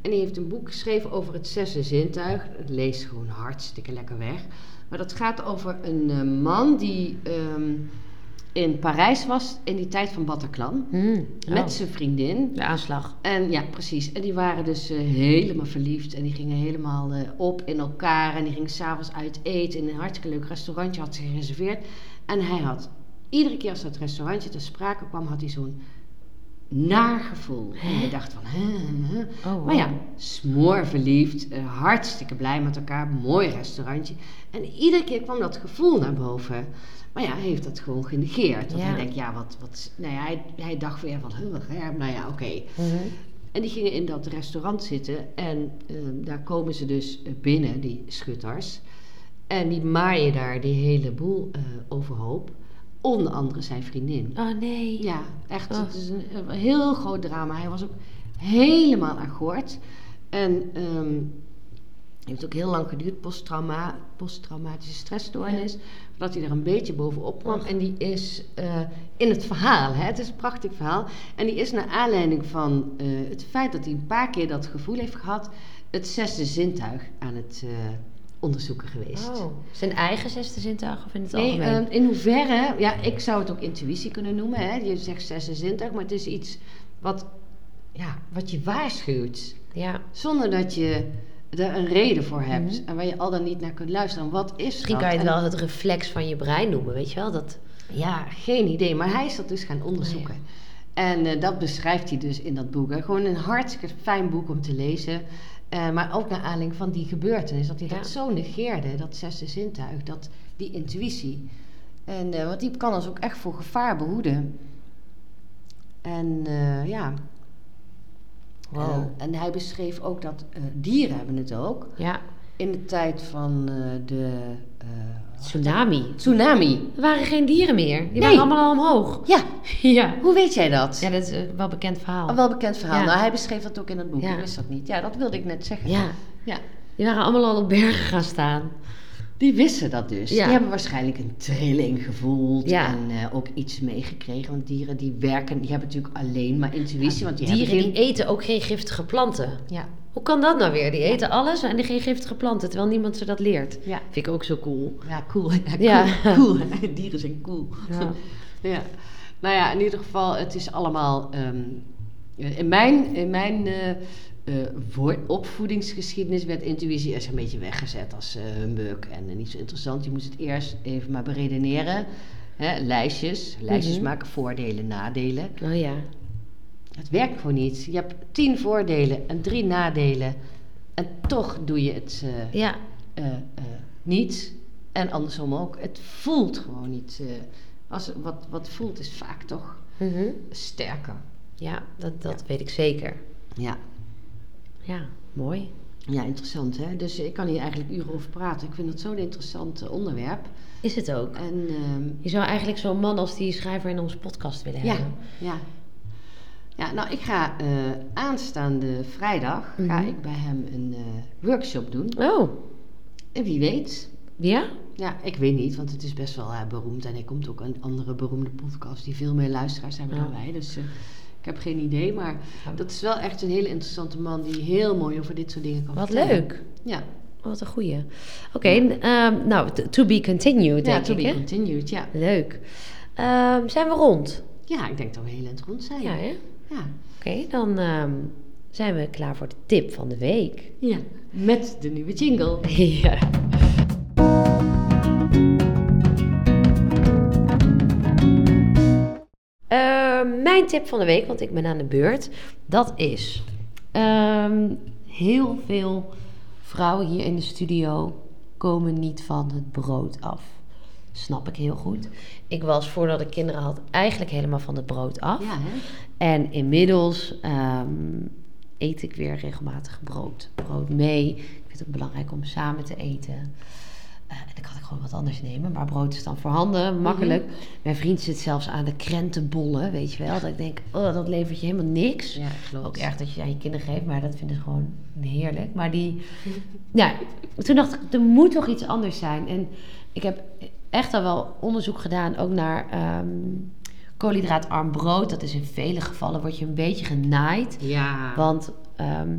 En hij heeft een boek geschreven over het zesde zintuig. Het leest gewoon hartstikke lekker weg. Maar dat gaat over een eh, man die ehm, in Parijs was in die tijd van Bataclan. Hmm, Met oh, zijn vriendin. de aanslag. En ja, precies. En die waren dus eh, helemaal verliefd. En die gingen helemaal eh, op in elkaar. En die gingen s'avonds uit eten in een hartstikke leuk restaurantje. Had ze gereserveerd. En hij had, iedere keer als dat restaurantje ter sprake kwam, had hij zo'n naar gevoel. En hij dacht van, hè. Oh, wow. Maar ja, smoor verliefd, eh, hartstikke blij met elkaar, mooi restaurantje. En iedere keer kwam dat gevoel naar boven. Maar ja, hij heeft dat gewoon genegeerd. Want Ja. hij denkt, ja, wat, wat nou ja, hij, hij dacht weer van, huh, hè, nou ja, oké. Mhm. En die gingen in dat restaurant zitten en eh, daar komen ze dus binnen, die schutters. En die maaien daar die hele boel eh, overhoop. Onder andere zijn vriendin. Oh nee. Ja, echt. Oh. Het is een, een heel groot drama. Hij was ook helemaal akkoord. En ehm heeft ook heel lang geduurd, posttrauma, posttraumatische stressstoornis, voordat hij er een beetje bovenop kwam. En die is eh, in het verhaal, hè, het is een prachtig verhaal, en die is naar aanleiding van eh, het feit dat hij een paar keer dat gevoel heeft gehad, het zesde zintuig aan het eh, onderzoeken geweest. Oh, zijn eigen zesde zintuig of in het Nee, algemeen? in hoeverre, ja, ik zou het ook intuïtie kunnen noemen. Hè? Je zegt zesde zintuig, maar het is iets wat, ja, wat je waarschuwt. ja, Zonder dat je er een reden voor hebt. Mhm. En waar je al dan niet naar kunt luisteren. Wat is misschien dat? kan je het En- wel het reflex van je brein noemen, weet je wel? Dat, Ja, geen idee. Maar hij is dat dus gaan onderzoeken. En eh, dat beschrijft hij dus in dat boek. Hè. Gewoon een hartstikke fijn boek om te lezen. Eh, maar ook naar aanleiding van die gebeurtenis. Dat hij Ja. dat zo negeerde, dat zesde zintuig, dat, die intuïtie. En, eh, want die kan ons ook echt voor gevaar behoeden. En ja. Wow. En hij beschreef ook dat eh, dieren hebben het ook. ja, In de tijd van eh, de eh, tsunami. tsunami. Er waren geen dieren meer. Die Nee. waren allemaal al omhoog. Ja, ja. hoe weet jij dat? Ja, dat is een wel bekend verhaal. Een welbekend verhaal. Ja. Nou, hij beschreef dat ook in het boek. Ja. Ik wist dat niet. Ja, dat wilde ik net zeggen. Ja, Ja. die waren allemaal al op bergen gaan staan. Die wisten dat dus. Ja. Die hebben waarschijnlijk een trilling gevoeld Ja. en eh, ook iets meegekregen. Want dieren die werken, die hebben natuurlijk alleen maar intuïtie. Want die Dieren die eten ook geen giftige planten. Ja, Hoe kan dat nou weer? Die eten alles en die geen giftige planten, terwijl niemand ze dat leert. ja. Vind ik ook zo cool. ja, cool. Ja, cool. Cool. Dieren zijn cool. Ja. Ja. Nou ja, in ieder geval, het is allemaal... ehm, in mijn, in mijn eh, eh, voor- opvoedingsgeschiedenis werd intuïtie eerst een beetje weggezet als eh humbug en eh, niet zo interessant. Je moest het eerst even maar beredeneren. Hè, lijstjes. Lijstjes Mhm. maken voordelen, nadelen. Oh ja. Het werkt gewoon niet. Je hebt tien voordelen en drie nadelen. En toch doe je het eh, Ja, niet. En andersom ook. Het voelt gewoon niet. als, wat, wat voelt is vaak toch Mhm. sterker. ja dat, dat weet ik zeker. Ja. Ja, mooi. ja, interessant hè. Dus ik kan hier eigenlijk uren over praten. Ik vind het zo'n interessant eh, onderwerp. Is het ook. En ehm, Je zou eigenlijk zo'n man als die schrijver in onze podcast willen ja, hebben. ja. Ja, nou ik ga eh, aanstaande vrijdag ga Mhm. ik bij hem een eh, workshop doen. Oh, En wie weet, ja? Ja, ik weet niet, want het is best wel beroemd. En hij komt ook een andere beroemde podcast die veel meer luisteraars hebben dan wij. Dus ik heb geen idee. Maar dat is wel echt een hele interessante man die heel mooi over dit soort dingen kan Wat vertellen. leuk. Ja, Wat een goeie. Oké, ehm, nou, to be continued, Ja, denk to ik, be hè? continued, ja. Leuk. Ehm, zijn we rond? Ja, ik denk dat we heel eind rond zijn. Ja, hè? Ja. Oké, dan ehm, zijn we klaar voor de tip van de week. Ja, met de nieuwe jingle. ja. Ehm, mijn tip van de week, want ik ben aan de beurt, dat is ehm, heel veel vrouwen hier in de studio komen niet van het brood af. Snap ik heel goed. Ik was voordat ik kinderen had eigenlijk helemaal van het brood af. Ja, hè? En inmiddels ehm, eet ik weer regelmatig brood. Brood mee. Ik vind het belangrijk om samen te eten. Eh, en dan kan ik gewoon wat anders nemen. Maar brood is dan voorhanden, makkelijk. Mijn vriend zit zelfs aan de krentenbollen, weet je wel. Dat ik denk, oh, dat levert je helemaal niks. Ja, klopt. Ook erg dat je aan je kinderen geeft, maar dat vinden ze gewoon heerlijk. Maar die, ja, toen dacht ik, er moet toch iets anders zijn. En ik heb echt al wel onderzoek gedaan, ook naar ehm, koolhydraatarm brood. Dat is in vele gevallen, word je een beetje genaaid. Ja. Want ehm,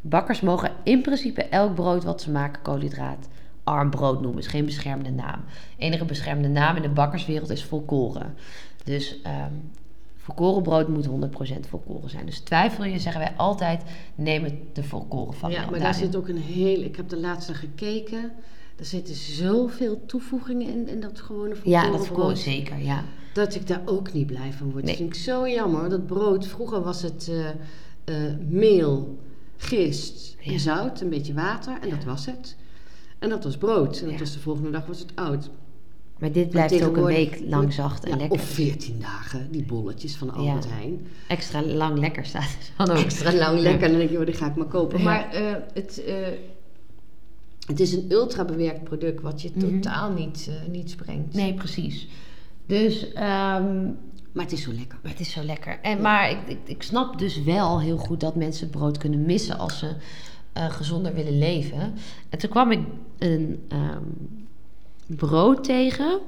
bakkers mogen in principe elk brood wat ze maken koolhydraatarm brood noemen. Is geen beschermde naam. enige beschermde naam in de bakkerswereld is volkoren. Dus ehm volkoren brood moet 100% volkoren zijn. Dus twijfel je, zeggen wij altijd, neem het de volkoren variant. Ja, maar daar zit ook een heel... Ik heb de laatste gekeken. Er zitten zoveel toevoegingen in, in dat gewone Ja, volkoren dat volkoren zeker, ja. Dat ik daar ook niet blij van word. Nee. Dat vind ik zo jammer. Dat brood, vroeger was het eh, meel, gist Ja. zout, een beetje water. En dat was het. En dat was brood. En dat was de volgende dag was het oud. Maar dit blijft ook een week lang zacht en Ja, lekker. Of 14 dagen, die bolletjes van Albert Ja. Heijn. Extra lang lekker staat er dan ook. Extra lang lekker. En dan denk je, oh, die ga ik maar kopen. Ja. Maar eh, het, eh, het is een ultra bewerkt product wat je Mhm. totaal niet, eh, niets brengt. Nee, precies. Dus ehm, Maar het is zo lekker. Maar het is zo lekker. En, maar ik, ik, ik snap dus wel heel goed dat mensen brood kunnen missen als ze eh, gezonder willen leven. En toen kwam ik een ehm, brood tegen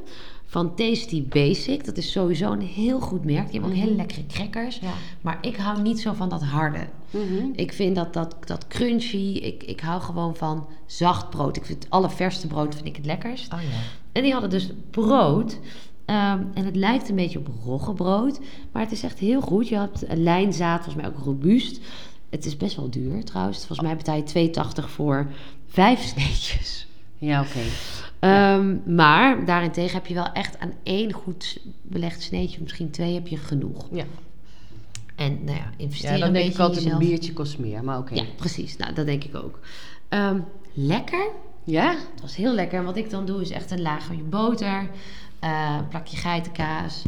van Tasty Basic. Dat is sowieso een heel goed merk. Die hebben ook Mhm. hele lekkere crackers. Ja. Maar ik hou niet zo van dat harde. Mhm. Ik vind dat, dat, dat crunchy. Ik, ik hou gewoon van zacht brood. Ik vind het allerverste brood vind ik het lekkerst. Oh ja. En die hadden dus brood. Ehm, en het lijkt een beetje op roggebrood. Maar het is echt heel goed. Je hebt een lijnzaad, volgens mij ook robuust. Het is best wel duur trouwens. Volgens mij betaal je 2,80 voor vijf sneetjes. Ja, oké. Ehm, maar daarentegen heb je wel echt aan één goed belegd sneetje, misschien twee, heb je genoeg. Ja. En nou ja, investeer Ja, dan een denk beetje ik altijd een biertje kost meer, maar oké. Ja, precies. Nou, dat denk ik ook. Ehm, lekker. Ja? Het was heel lekker. En wat ik dan doe is echt een laagje boter, een plakje geitenkaas.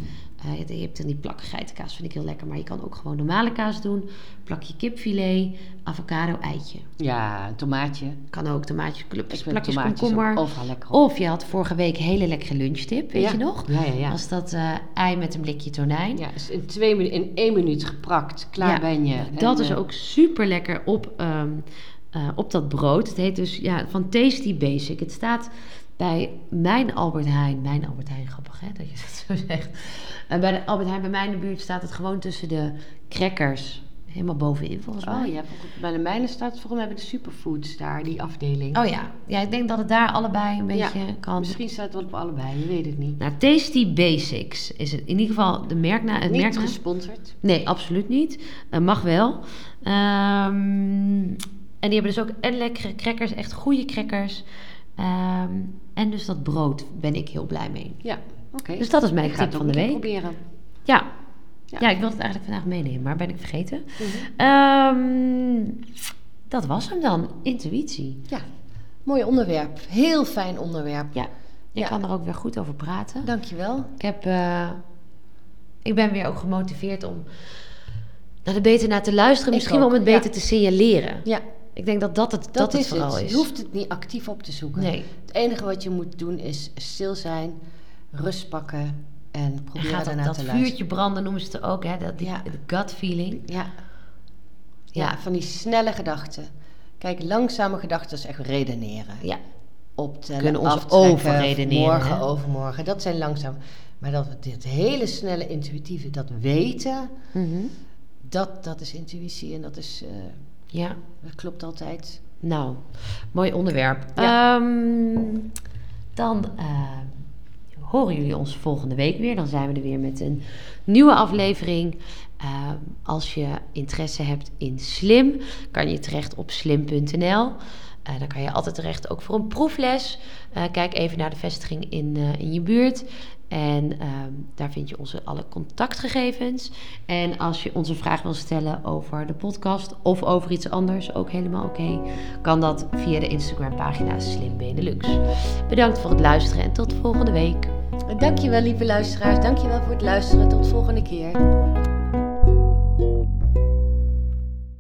Eh, je- hebt dan die plakken geitenkaas, vind ik heel lekker. Maar je kan ook gewoon normale kaas doen. Plakje kipfilet, avocado, eitje. Ja, tomaatje. Kan ook tomaatje, plakjes komkommer. overal lekker op. Of je had vorige week een hele lekkere lunchtip, weet Ja. je nog? Ja, ja, dat eh, ei met een blikje tonijn. Ja, dus in, twee in één minuut geprakt, klaar Ja, ben je. Dat En, is eh, ook super lekker op, ehm, eh, op dat brood. Het heet dus ja, van Tasty Basic. Het staat bij mijn Albert Heijn. Mijn Albert Heijn, grappig hè, dat je dat zo zegt. En bij de Albert Heijn bij mij in de buurt staat het gewoon tussen de crackers. Helemaal bovenin volgens mij. Oh ja, bij de mijne staat volgens mij bij de superfoods daar, die afdeling. Oh ja. ja, ik denk dat het daar allebei een beetje Ja, kan. Misschien staat het wel op allebei, je weet het niet. Nou, Tasty Basics is het. In ieder geval de merknaam. Het niet merknaam. gesponsord. Nee, absoluut niet. Eh, mag wel. Ehm, en die hebben dus ook en lekkere crackers, echt goede crackers. Ehm, en dus dat brood ben ik heel blij mee. Ja, oké. Dus dat is mijn Ik tip van de week. proberen. Ja. Ja. ja, ik wilde het eigenlijk vandaag meenemen, maar ben ik vergeten. Mhm. Ehm, dat was hem dan, intuïtie. Ja, mooi onderwerp. Heel fijn onderwerp. Ja, je Ja. kan er ook weer goed over praten. Dankjewel. Ik, heb, eh, ik ben weer ook gemotiveerd om naar de beter naar te luisteren. Ik Misschien wel om het beter ja. te signaleren. Ja, Ik denk dat dat het, dat dat, het is vooral het. is. Je hoeft het niet actief op te zoeken. Nee. Het enige wat je moet doen is stil zijn, rust pakken en En proberen dat, daarna dat te vuurtje branden, noemen ze het ook, hè? Dat, die, Ja. gut feeling. Ja. Ja. ja, van die snelle gedachten. Kijk, langzame gedachten is echt redeneren. Ja, Optellen, Kunnen ons overredeneren, Morgen, hè? overmorgen. Dat zijn langzaam. Maar dat we dit hele snelle intuïtieve, dat weten, Mhm. dat, dat is intuïtie en dat, is, eh, ja. dat klopt altijd. Nou, mooi onderwerp. Ja. Ehm, dan eh, horen jullie ons volgende week weer. Dan zijn we er weer met een nieuwe aflevering. Ehm, als je interesse hebt in slim, kan je terecht op slim.nl. Uh, dan kan je altijd terecht ook voor een proefles. Uh, kijk even naar de vestiging in, uh, in je buurt. En um, daar vind je onze alle contactgegevens. En als je ons een vraag wil stellen over de podcast of over iets anders, ook helemaal oké, kan dat via de Instagram pagina Slim Benelux. Bedankt voor het luisteren en tot volgende week. Dankjewel lieve luisteraars, dankjewel voor het luisteren. Tot volgende keer.